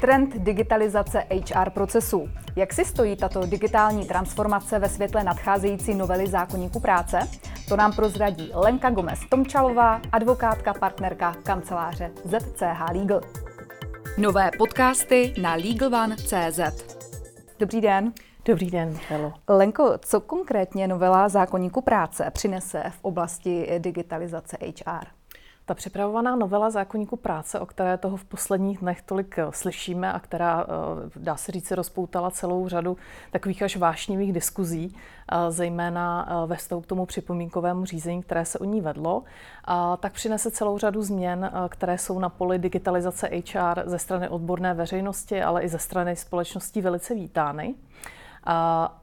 Trend digitalizace HR procesů. Jak si stojí tato digitální transformace ve světle nadcházející novely zákonníku práce? To nám prozradí Lenka Gomez Tomčalová, advokátka, partnerka kanceláře ZCH Legal. Nové podcasty na LegalOne.cz Dobrý den. Dobrý den, Helo. Lenko, co konkrétně novela zákonníku práce přinese v oblasti digitalizace HR? Ta připravovaná novela zákonníku práce, o které toho v posledních dnech tolik eh, slyšíme a která, eh, dá se říct, rozpoutala celou řadu takových až vášnivých diskuzí, eh, zejména ve vztahu k tomu připomínkovému řízení, které se o ní vedlo, tak přinese celou řadu změn, které jsou na poli digitalizace HR ze strany odborné veřejnosti, ale i ze strany společností velice vítány.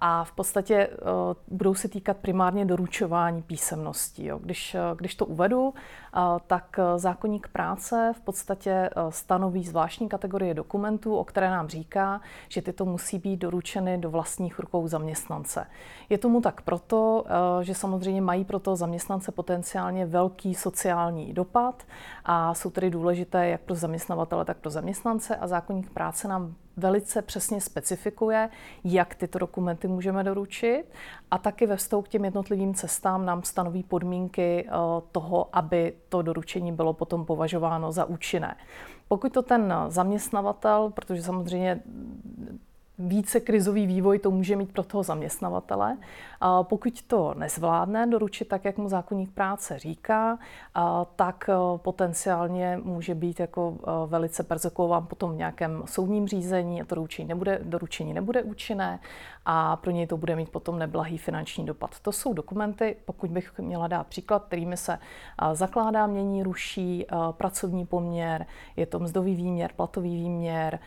A v podstatě e, budou se týkat primárně doručování písemností. Když, e, když to uvedu, e, tak zákonník práce v podstatě stanoví zvláštní kategorie dokumentů, o které nám říká, že tyto musí být doručeny do vlastních rukou zaměstnance. Je tomu tak proto, že samozřejmě mají pro to zaměstnance potenciálně velký sociální dopad a jsou tedy důležité jak pro zaměstnavatele, tak pro zaměstnance a zákonník práce nám velice přesně specifikuje, jak tyto dokumenty můžeme doručit a taky ve vztahu k těm jednotlivým cestám nám stanoví podmínky eh, toho, aby to doručení bylo potom považováno za účinné. Pokud to ten zaměstnavatel, protože samozřejmě více krizový vývoj to může mít pro toho zaměstnavatele. Pokud to nezvládne doručit tak, jak mu zákonník práce říká, tak e, potenciálně může být jako e, velice persekuován potom v nějakém soudním řízení a to doručení nebude, doručení nebude účinné a pro něj to bude mít potom neblahý finanční dopad. To jsou dokumenty, pokud bych měla dát příklad, kterými se e, zakládá, mění, ruší pracovní poměr, je to mzdový výměr, platový výměr,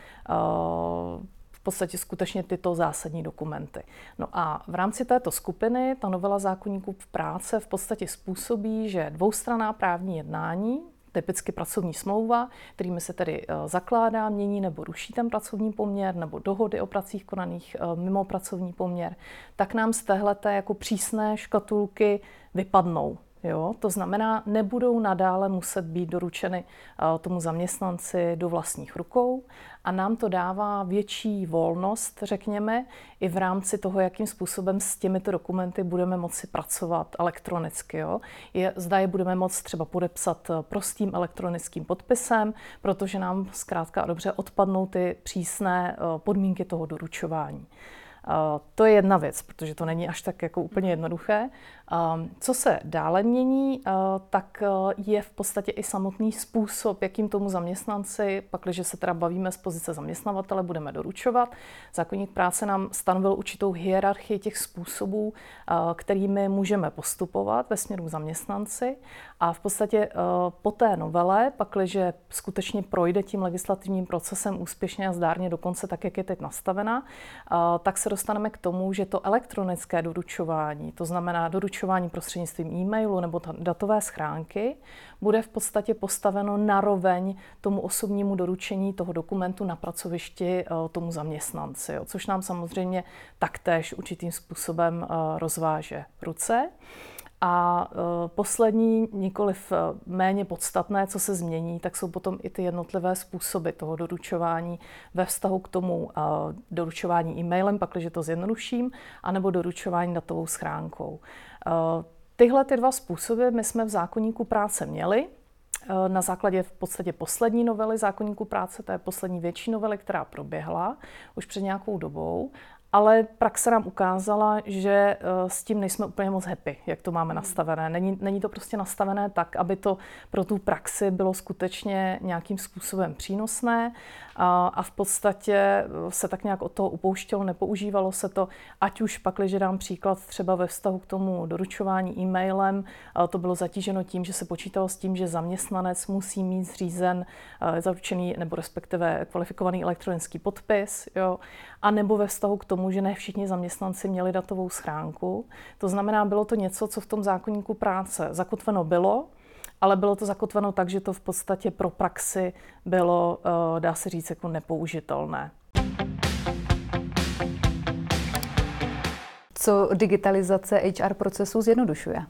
podstatě skutečně tyto zásadní dokumenty. No a v rámci této skupiny ta novela zákonníků v práce v podstatě způsobí, že dvoustraná právní jednání, typicky pracovní smlouva, kterými se tedy eh, zakládá, mění nebo ruší ten pracovní poměr, nebo dohody o pracích konaných eh, mimo pracovní poměr, tak nám z téhleté jako přísné škatulky vypadnou. Jo? To znamená, nebudou nadále muset být doručeny uh, tomu zaměstnanci do vlastních rukou a nám to dává větší volnost, řekněme, i v rámci toho, jakým způsobem s těmito dokumenty budeme moci pracovat elektronicky. Jo? Je, zda je budeme moct třeba podepsat eh, prostým elektronickým podpisem, protože nám zkrátka a dobře odpadnou ty přísné uh, podmínky toho doručování. To je jedna věc, protože to není až tak jako úplně jednoduché. Co se dále mění, tak je v podstatě i samotný způsob, jakým tomu zaměstnanci, pakliže se teda bavíme z pozice zaměstnavatele, budeme doručovat. Zákonník práce nám stanovil určitou hierarchii těch způsobů, kterými můžeme postupovat ve směru zaměstnanci. A v podstatě po té novele, pakliže skutečně projde tím legislativním procesem úspěšně a zdárně dokonce tak, jak je teď nastavena, tak se dostaneme k tomu, že to elektronické doručování, to znamená doručování prostřednictvím e-mailu nebo datové schránky, bude v podstatě postaveno naroveň tomu osobnímu doručení toho dokumentu na pracovišti eh, tomu zaměstnanci, což nám samozřejmě taktéž určitým způsobem eh, rozváže ruce. A uh, poslední, nikoliv méně podstatné, co se změní, tak jsou potom i ty jednotlivé způsoby toho doručování ve vztahu k tomu doručování e-mailem, pakliže to zjednoduším, anebo doručování datovou schránkou. Uh, tyhle ty dva způsoby my jsme v zákonníku práce měli. Na základě v podstatě poslední novely zákonníku práce, to je poslední větší novely, která proběhla už před nějakou dobou ale praxe nám ukázala, že eh, s tím nejsme úplně moc happy, jak to máme nastavené. Není, není to prostě nastavené tak, aby to pro tu praxi bylo skutečně nějakým způsobem přínosné a, a v podstatě eh, se tak nějak od toho upouštělo, nepoužívalo se to, ať už pak, když dám příklad třeba ve vztahu k tomu doručování e-mailem, to bylo zatíženo tím, že se počítalo s tím, že zaměstnanec musí mít zřízen eh, zaručený nebo respektive kvalifikovaný elektronický podpis, jo, a nebo ve vztahu k tomu, že ne všichni zaměstnanci měli datovou schránku. To znamená, bylo to něco, co v tom zákonníku práce zakotveno bylo, ale bylo to zakotveno tak, že to v podstatě pro praxi bylo, eh, dá se říct, jako nepoužitelné. Co digitalizace HR procesu zjednodušuje?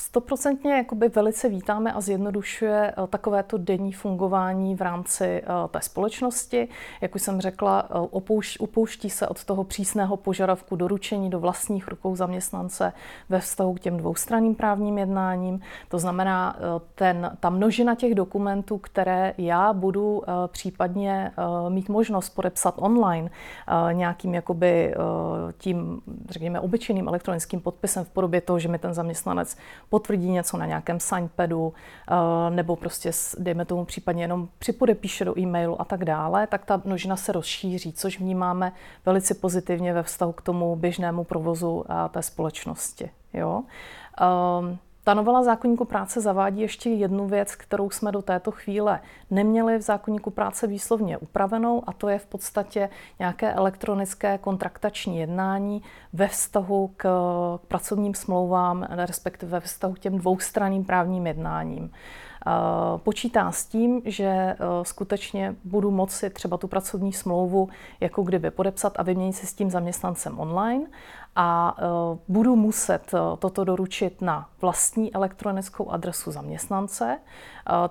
Stoprocentně velice vítáme a zjednodušuje eh, takovéto denní fungování v rámci eh, té společnosti. Jak už jsem řekla, opouští, upouští se od toho přísného požadavku doručení do vlastních rukou zaměstnance ve vztahu k těm dvoustranným právním jednáním. To znamená, ten, ta množina těch dokumentů, které já budu případně mít možnost podepsat online nějakým jakoby tím, řekněme, obyčejným elektronickým podpisem v podobě toho, že mi ten zaměstnanec potvrdí něco na nějakém signpadu, eh, nebo prostě, dejme tomu případně jenom připodepíše do e-mailu a tak dále, tak ta množina se rozšíří, což vnímáme velice pozitivně ve vztahu k tomu běžnému provozu eh, té společnosti. Jo? Um, ta novela zákonníku práce zavádí ještě jednu věc, kterou jsme do této chvíle neměli v zákonníku práce výslovně upravenou, a to je v podstatě nějaké elektronické kontraktační jednání ve vztahu k pracovním smlouvám, respektive ve vztahu k těm dvoustranným právním jednáním. Počítá s tím, že e, skutečně budu moci třeba tu pracovní smlouvu jako kdyby podepsat a vyměnit si s tím zaměstnancem online a e, budu muset e, toto doručit na vlastní elektronickou adresu zaměstnance.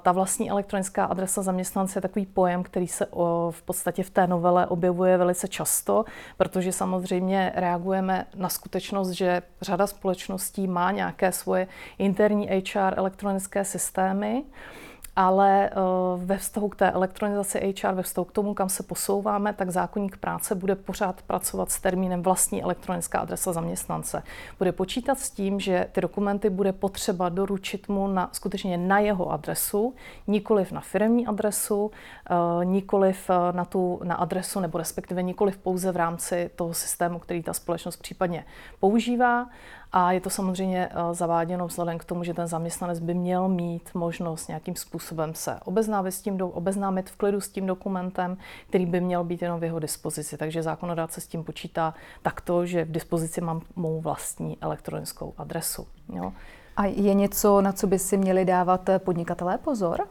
Ta vlastní elektronická adresa zaměstnance je takový pojem, který se v podstatě v té novele objevuje velice často, protože samozřejmě reagujeme na skutečnost, že řada společností má nějaké svoje interní HR elektronické systémy ale eh, ve vztahu k té elektronizaci HR, ve vztahu k tomu, kam se posouváme, tak zákonník práce bude pořád pracovat s termínem vlastní elektronická adresa zaměstnance. Bude počítat s tím, že ty dokumenty bude potřeba doručit mu na, skutečně na jeho adresu, nikoliv na firmní adresu, eh, nikoliv eh, na, tu, na adresu, nebo respektive nikoliv pouze v rámci toho systému, který ta společnost případně používá. A je to samozřejmě zaváděno vzhledem k tomu, že ten zaměstnanec by měl mít možnost nějakým způsobem se obeznámit, s tím, obeznámit v klidu s tím dokumentem, který by měl být jenom v jeho dispozici. Takže zákonodárce s tím počítá takto, že v dispozici mám mou vlastní elektronickou adresu. Jo. A je něco, na co by si měli dávat podnikatelé pozor?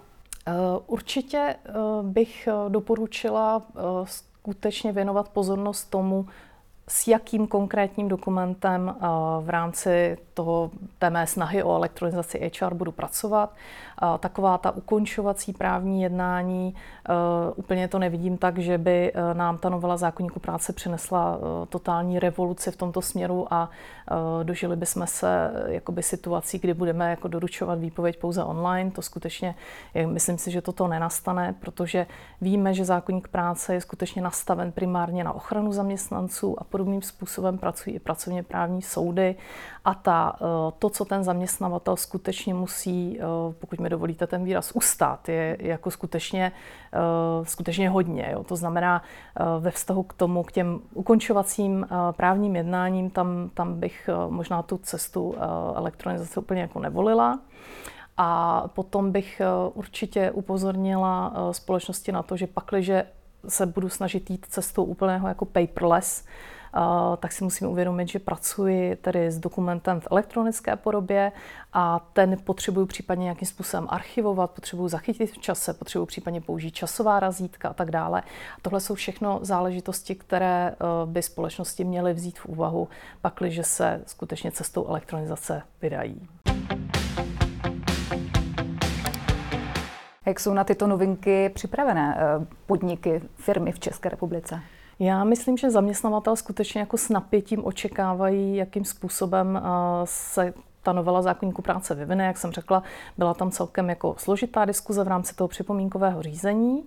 Eh, určitě eh, bych eh, doporučila skutečně věnovat pozornost tomu, s jakým konkrétním dokumentem v rámci toho, té mé snahy o elektronizaci HR budu pracovat. Taková ta ukončovací právní jednání, úplně to nevidím tak, že by nám ta novela zákonníku práce přinesla totální revoluci v tomto směru a dožili bychom se jakoby situací, kdy budeme jako doručovat výpověď pouze online. To skutečně, myslím si, že toto nenastane, protože víme, že zákonník práce je skutečně nastaven primárně na ochranu zaměstnanců a podobným způsobem pracují i pracovně právní soudy a ta, eh, to, co ten zaměstnavatel skutečně musí, eh, pokud mi dovolíte ten výraz, ustát, je jako skutečně, eh, skutečně hodně. Jo. To znamená, ve vztahu k tomu, k těm ukončovacím právním jednáním, tam, tam bych možná tu cestu elektronizace úplně jako nevolila. A potom bych určitě upozornila společnosti na to, že pakliže se budu snažit jít cestou úplného jako paperless, tak si musím uvědomit, že pracuji tedy s dokumentem v elektronické podobě a ten potřebuji případně nějakým způsobem archivovat, potřebuji zachytit v čase, potřebuji případně použít časová razítka a tak dále. Tohle jsou všechno záležitosti, které eh, by společnosti měly vzít v úvahu, pakliže se skutečně cestou elektronizace vydají. Jak jsou na tyto novinky připravené eh, podniky, firmy v České republice? Já myslím, že zaměstnavatel skutečně jako s napětím očekávají, jakým způsobem eh, se ta novela zákonníku práce vyvine, jak jsem řekla, byla tam celkem jako složitá diskuze v rámci toho připomínkového řízení.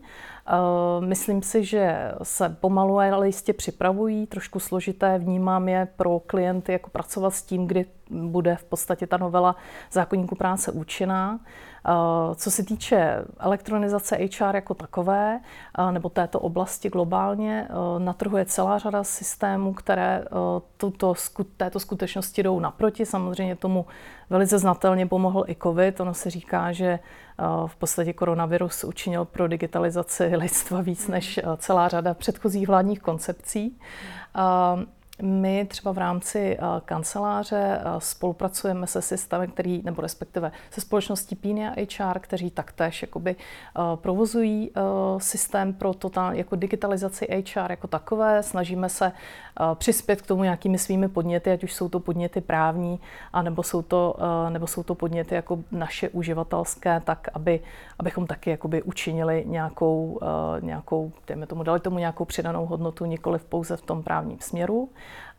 Eh, myslím si, že se pomalu ale jistě připravují, trošku složité, vnímám je pro klienty jako pracovat s tím, kdy bude v podstatě ta novela zákonníku práce účinná. Eh, co se týče elektronizace HR jako takové, eh, nebo této oblasti globálně, na trhu je celá řada systémů, které tuto, této skutečnosti jdou naproti. Samozřejmě tomu velice znatelně pomohl i COVID. Ono se říká, že v podstatě koronavirus učinil pro digitalizaci lidstva víc než celá řada předchozích vládních koncepcí. My třeba v rámci uh, kanceláře uh, spolupracujeme se systémem, který, nebo respektive se společností Pínia HR, kteří taktéž jakoby, uh, provozují systém pro totál, jako digitalizaci HR jako takové. Snažíme se přispět k tomu nějakými svými podněty, ať už jsou to podněty právní, anebo jsou to, nebo jsou to podněty jako naše uživatelské, tak aby, abychom taky jakoby učinili nějakou, nějakou, dejme tomu, dali tomu nějakou přidanou hodnotu, nikoli pouze v tom právním směru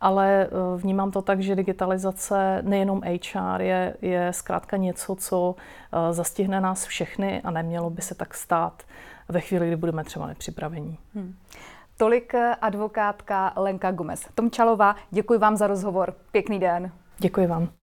ale eh, vnímám to tak, že digitalizace nejenom HR je, je zkrátka něco, co eh, zastihne nás všechny a nemělo by se tak stát ve chvíli, kdy budeme třeba nepřipravení. Hmm. Tolik eh, advokátka Lenka Gomez. Tomčalová, děkuji vám za rozhovor. Pěkný den. Děkuji vám.